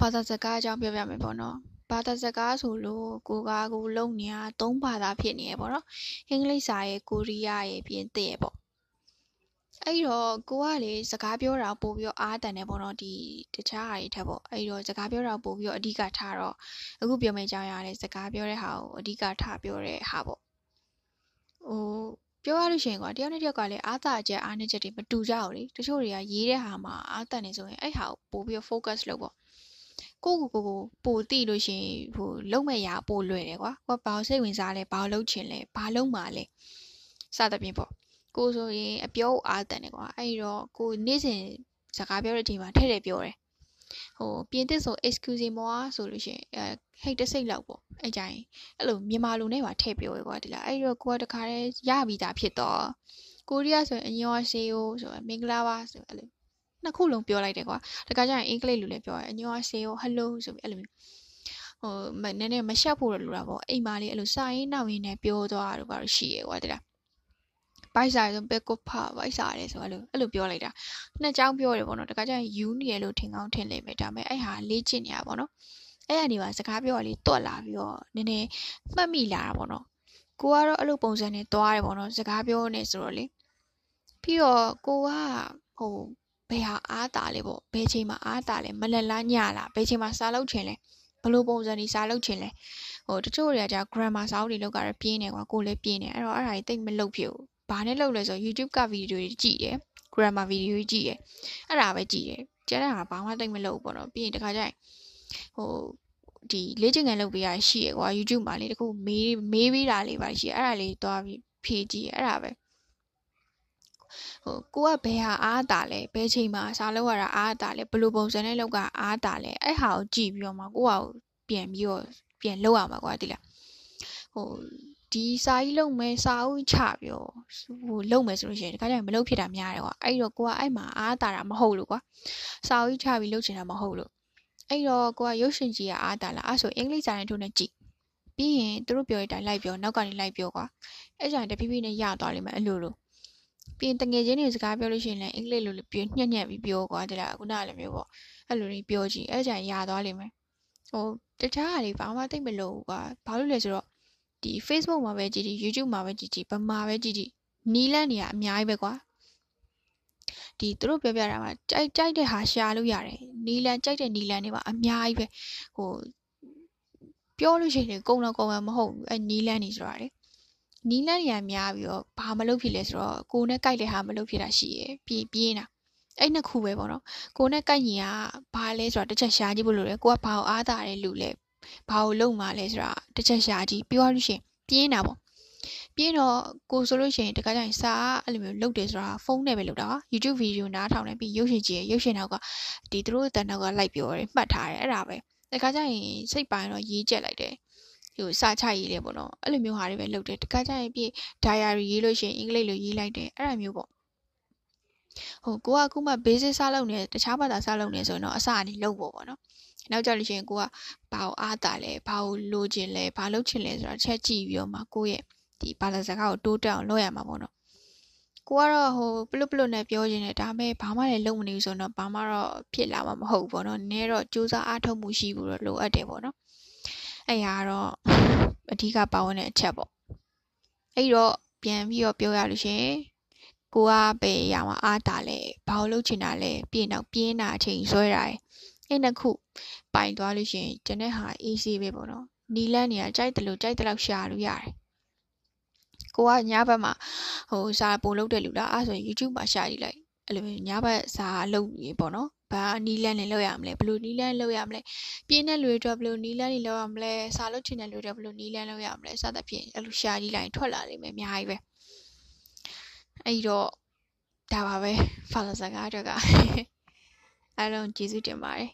ဘာသာစကားအကြောင်းပြောပြမယ်ပေါ့နော်ဘာသာစကားဆိုလို့ကိုကကိုလုံနေတာ၃ဘာသာဖြစ်နေရပေါ့နော်အင်္ဂလိပ်စာရဲ့ကိုရီးယားရဲ့ပြင်သစ်ရဲ့ပေါ့အဲ့တော့ကိုကလေစကားပြောတာပို့ပြီးတော့အားတန်တယ်ပေါ့နော်ဒီတခြားဟာတွေထက်ပေါ့အဲ့တော့စကားပြောတာပို့ပြီးတော့အဓိကထားတော့အခုပြောမယ့်အကြောင်းအရာလေစကားပြောတဲ့ဟာကိုအဓိကထားပြောတဲ့ဟာပေါ့ဟိုပြောရလို့ရှိရင်ကွာတယောက်နဲ့တယောက်ကလည်းအားသာချက်အားနည်းချက်တွေမတူကြဘူးလေတချို့တွေကရေးတဲ့ဟာမှာအားတန်နေဆိုရင်အဲ့ဟာကိုပို့ပြီးတော့ focus လုပ်ပေါ့ ကိုကိုကိုကိုပို့တိလို့ရှိရင်ဟိုလုံးမဲ့ရာပို့လွယ်တယ်ကွာကိုကဘာလို့စိတ်ဝင်စားလဲဘာလို့လုပ်ချင်လဲဘာလုပ်မှာလဲစသဖြင့်ပေါ့ကိုဆိုရင်အပြောအားတန်တယ်ကွာအဲ့တော့ကိုနေ့စဉ်စကားပြောတဲ့အချိန်မှာထည့်တယ်ပြောတယ်ဟိုပြင်သစ်ဆို excuse moi ဆိုလို့ရှိရင်အဲဟိတ်တစိတ်လောက်ပေါ့အဲ့ကြရင်အဲ့လိုမြန်မာလူနဲ့ပါထည့်ပြောရကွာဒီလားအဲ့တော့ကိုကတခါတည်းရပြီးသားဖြစ်တော့ကိုရီးယားဆိုရင်အညောဆေယိုဆိုမင်္ဂလာပါဆိုအဲ့လို နှစ်ခုလုံးပြောလိုက်တယ်ကွာတခါကျရင်အင်္ဂလိပ်လူလည်းပြောတယ်အညောဆေယိုဟယ်လိုဆိုပြီးအဲ့လိုဟိုနည်းနည်းမရှက်ဖို့လိုတာပေါ့အိမ်မှာလေးအဲ့လိုစာရင်းနောက်ရင်းနဲ့ပြောသွားတာတော့ရှိရကွာဒီလားဘိုက်စာဆိုဘက်ကိုဖဘိုက်စာရဲဆိုအဲ့လိုအဲ့လိုပြောလိုက်တာနှစ်ကြောင်းပြောတယ်ပေါ့နော်တခါကျရင်ယူနေရလို့ထင်ကောင်းထင်လိမ့်မယ်ဒါပေမဲ့အဲ့ဟာလေ့ကျင့်နေရပါပေါ့နော်အဲ့အနေမှာစကားပြောရလေးတွက်လာပြီးတော့နည်းနည်းမှတ်မိလာတာပေါ့နော်ကိုကတော့အဲ့လိုပုံစံနဲ့တွားတယ်ပေါ့နော်စကားပြောနေဆိုတော့လေပြီးတော့ကိုကဟို ဘယ်ဟာအားတာလဲပေါ့ဘယ်ချိန်မှာအားတာလဲမလလားညလားဘယ်ချိန်မှာစားလုပ်ချင်လဲဘလို့ပုံစံကြီးစားလုပ်ချင်လဲဟိုတချို့တွေကကြာ grammar စာအုပ်တွေလောက်ကတော့ပြင်းနေကွာကိုလည်းပြင်းနေအဲ့တော့အဲ့ဒါကြီးတိတ်မလုပ်ဖြစ်ဘူးဘာနဲ့လုပ်လဲဆို YouTube ကဗီဒီယိုတွေကြည့်တယ် grammar ဗီဒီယိုကြီးကြည့်တယ်အဲ့ဒါပဲကြည့်တယ်ကျန်တဲ့ဟာဘာမှတိတ်မလုပ်ဘူးပေါ့နော်ပြီးရင်တခါကျရင်ဟိုဒီလေ့ကျင့်ခန်းလုပ်ပေးရရှိရကွာ YouTube မှာလေတခုမေးမေးပေးတာလေးပါရှိရအဲ့ဒါလေးတွားပြီးဖြေကြည့်အဲ့ဒါပဲ ဟိုကိုကဘယ်ဟာအားတာလဲဘယ်ချိန်မှာစာလုပ်ရတာအားတာလဲဘယ်လိုပုံစံနဲ့လောက်ကအားတာလဲအဲ့ဟာကိုကြည့်ပြီးတော့မှကိုကပြန်ပြီးတော့ပြန်လုပ်ရမှာကွာဒီလားဟိုဒီစာကြီးလုံမယ်စာအုပ်ချပြီးတော့ဟိုလုံမယ်ဆိုလို့ရှိရင်ဒီခါကျရင်မလုံဖြစ်တာများတယ်ကွာအဲ့တော့ကိုကအဲ့မှာအားတာတာမဟုတ်လို့ကွာစာအုပ်ချပြီးလုံချင်တာမဟုတ်လို့အဲ့တော့ကိုကရုပ်ရှင်ကြီးကအားတာလားအဲ့ဆိုအင်္ဂလိပ်စာနဲ့ထိုးနေကြည့်ပြီးရင်သူတို့ပြောတဲ့အတိုင်းလိုက်ပြောနောက်ကနေလိုက်ပြောကွာအဲ့ကြရင်တဖြည်းဖြည်းနဲ့ရသွားလိမ့်မယ်အဲ့လိုလို ပြီးရင်တငယ်ချင်းတွေစကားပြောလို့ရှိရင်လည်းအင်္ဂလိပ်လိုလိုပြောညံ့ညံ့ပြီးပြောကွာတလားခုနကလည်းမျိုးပေါ့အဲ့လိုတွေပြောကြည့်အဲ့ကြရင်ရသွားလိမ့်မယ်ဟိုတခြားဟာတွေဘာမှသိမလို့ကွာဘာလို့လဲဆိုတော့ဒီ Facebook မှာပဲကြည့်ကြည့် YouTube မှာပဲကြည့်ကြည့်ဗမာပဲကြည့်ကြည့်နီးလန့်နေရအများကြီးပဲကွာဒီသူတို့ပြောပြတာမှာကြိုက်ကြိုက်တဲ့ဟာရှာလို့ရတယ်နီလန်ကြိုက်တဲ့နီလန်တွေမှာအများကြီးပဲဟိုပြောလို့ရှိရင်ကုံတော့ကုံမှာမဟုတ်ဘူးအဲနီလန်နေဆိုတာလေ နီလန်တွေကများပြီးတော့ဘာမလုပ်ဖြစ်လဲဆိုတော့ကိုနဲ့ကြိုက်တဲ့ဟာမလုပ်ဖြစ်တာရှိရယ်ပြေးပြေးတာအဲ့နှစ်ခုပဲပေါ့နော်ကိုနဲ့ကြိုက်ရင်ကဘာလဲဆိုတာတစ်ချက်ရှာကြည့်ဖို့လိုတယ်ကိုကဘာကိုအားတာတဲ့လူလဲဘာကိုလုံမှာလဲဆိုတာတစ်ချက်ရှာကြည့်ပြောရလို့ရှိရင်ပြင်းတာပေါ့ပြင်းတော့ကိုဆိုလို့ရှိရင်တခါကျရင်စာအဲ့လိုမျိုးလုပ်တယ်ဆိုတာဖုန်းနဲ့ပဲလုပ်တာ YouTube video နားထောင်နေပြီးရုပ်ရှင်ကြည့်ရုပ်ရှင်နောက်ကဒီသူတို့တန်နောက်ကလိုက်ပြောတယ်မှတ်ထားတယ်အဲ့ဒါပဲတခါကျရင်စိတ်ပိုင်းတော့ရေးချက်လိုက်တယ် ဟိုစာချရေးတယ်ပေါ့နော်အဲ့လိုမျိုးဟာတွေပဲလုပ်တယ်တခါကျရင်ပြီး diary ရေးလို့ရှိရင်အင်္ဂလိပ်လိုရေးလိုက်တယ်အဲ့ဒါမျိုးပေါ့ဟိုကိုကအခုမှ basic စလုပ်နေတခြားဘာသာစလုပ်နေဆိုရင်တော့အစအနေလုပ်ဖို့ပေါ့နော်နောက်ကြလို့ရှိရင်ကိုကဘာကိုအားတာလဲဘာကိုလိုချင်လဲဘာလုပ်ချင်လဲဆိုတာချက်ကြည့်ပြီးတော့မှကိုရဲ့ဒီဘာသာစကားကိုတိုးတက်အောင်လုပ်ရမှာပေါ့နော်ကိုကတော့ဟိုပလုပလုနဲ့ပြောခြင်းနဲ့ဒါပေမဲ့ဘာမှလည်းလုပ်မနေဘူးဆိုတော့ဘာမှတော့ဖြစ်လာမှာမဟုတ်ဘူးပေါ့နော်နည်းတော့စူးစမ်းအားထုတ်မှုရှိဖို့တော့လိုအပ်တယ်ပေါ့နော် အဲ့ဟာတော့အဓိကပါဝင်တဲ့အချက်ပေါ့အဲ့တော့ပြန်ပြီးတော့ပြောရလို့ရှင်ကိုကပဲရမှာအားတာလဲဘာလို့လုပ်ချင်တာလဲပြင်တော့ပြင်းတာအချိန်ဆွဲတာအဲ့နှစ်ခုပိုင်သွားလို့ရှင်ကျန်တဲ့ဟာ AC ပဲပေါ့နော်နီလန်းနေရကြိုက်တယ်လို့ကြိုက်တယ်လို့ရှာလို့ရတယ်ကိုကညဘက်မှာဟိုစာပုံလုပ်တဲ့လူလားအဲ့ဆိုရင် YouTube မှာရှာကြည့်လိုက်အဲ့လိုညဘက်စာလုပ်နေပေါ့နော် ဘာနီလန်းနဲ့လုပ်ရမလဲဘယ်လိုနီလန်းလုပ်ရမလဲပြင်းတဲ့လူတွေအတွက်ဘယ်လိုနီလန်းတွေလုပ်ရမလဲစာလုပ်ချင်တဲ့လူတွေဘယ်လိုနီလန်းလုပ်ရမလဲစသဖြင့်အဲ့လိုရှာကြည့်လိုက်ထွက်လာလိမ့်မယ်အများကြီးပဲအဲ့တော့ဒါပါပဲဖာလာစကားအတွက်ကအားလုံးကျေးဇူးတင်ပါတယ်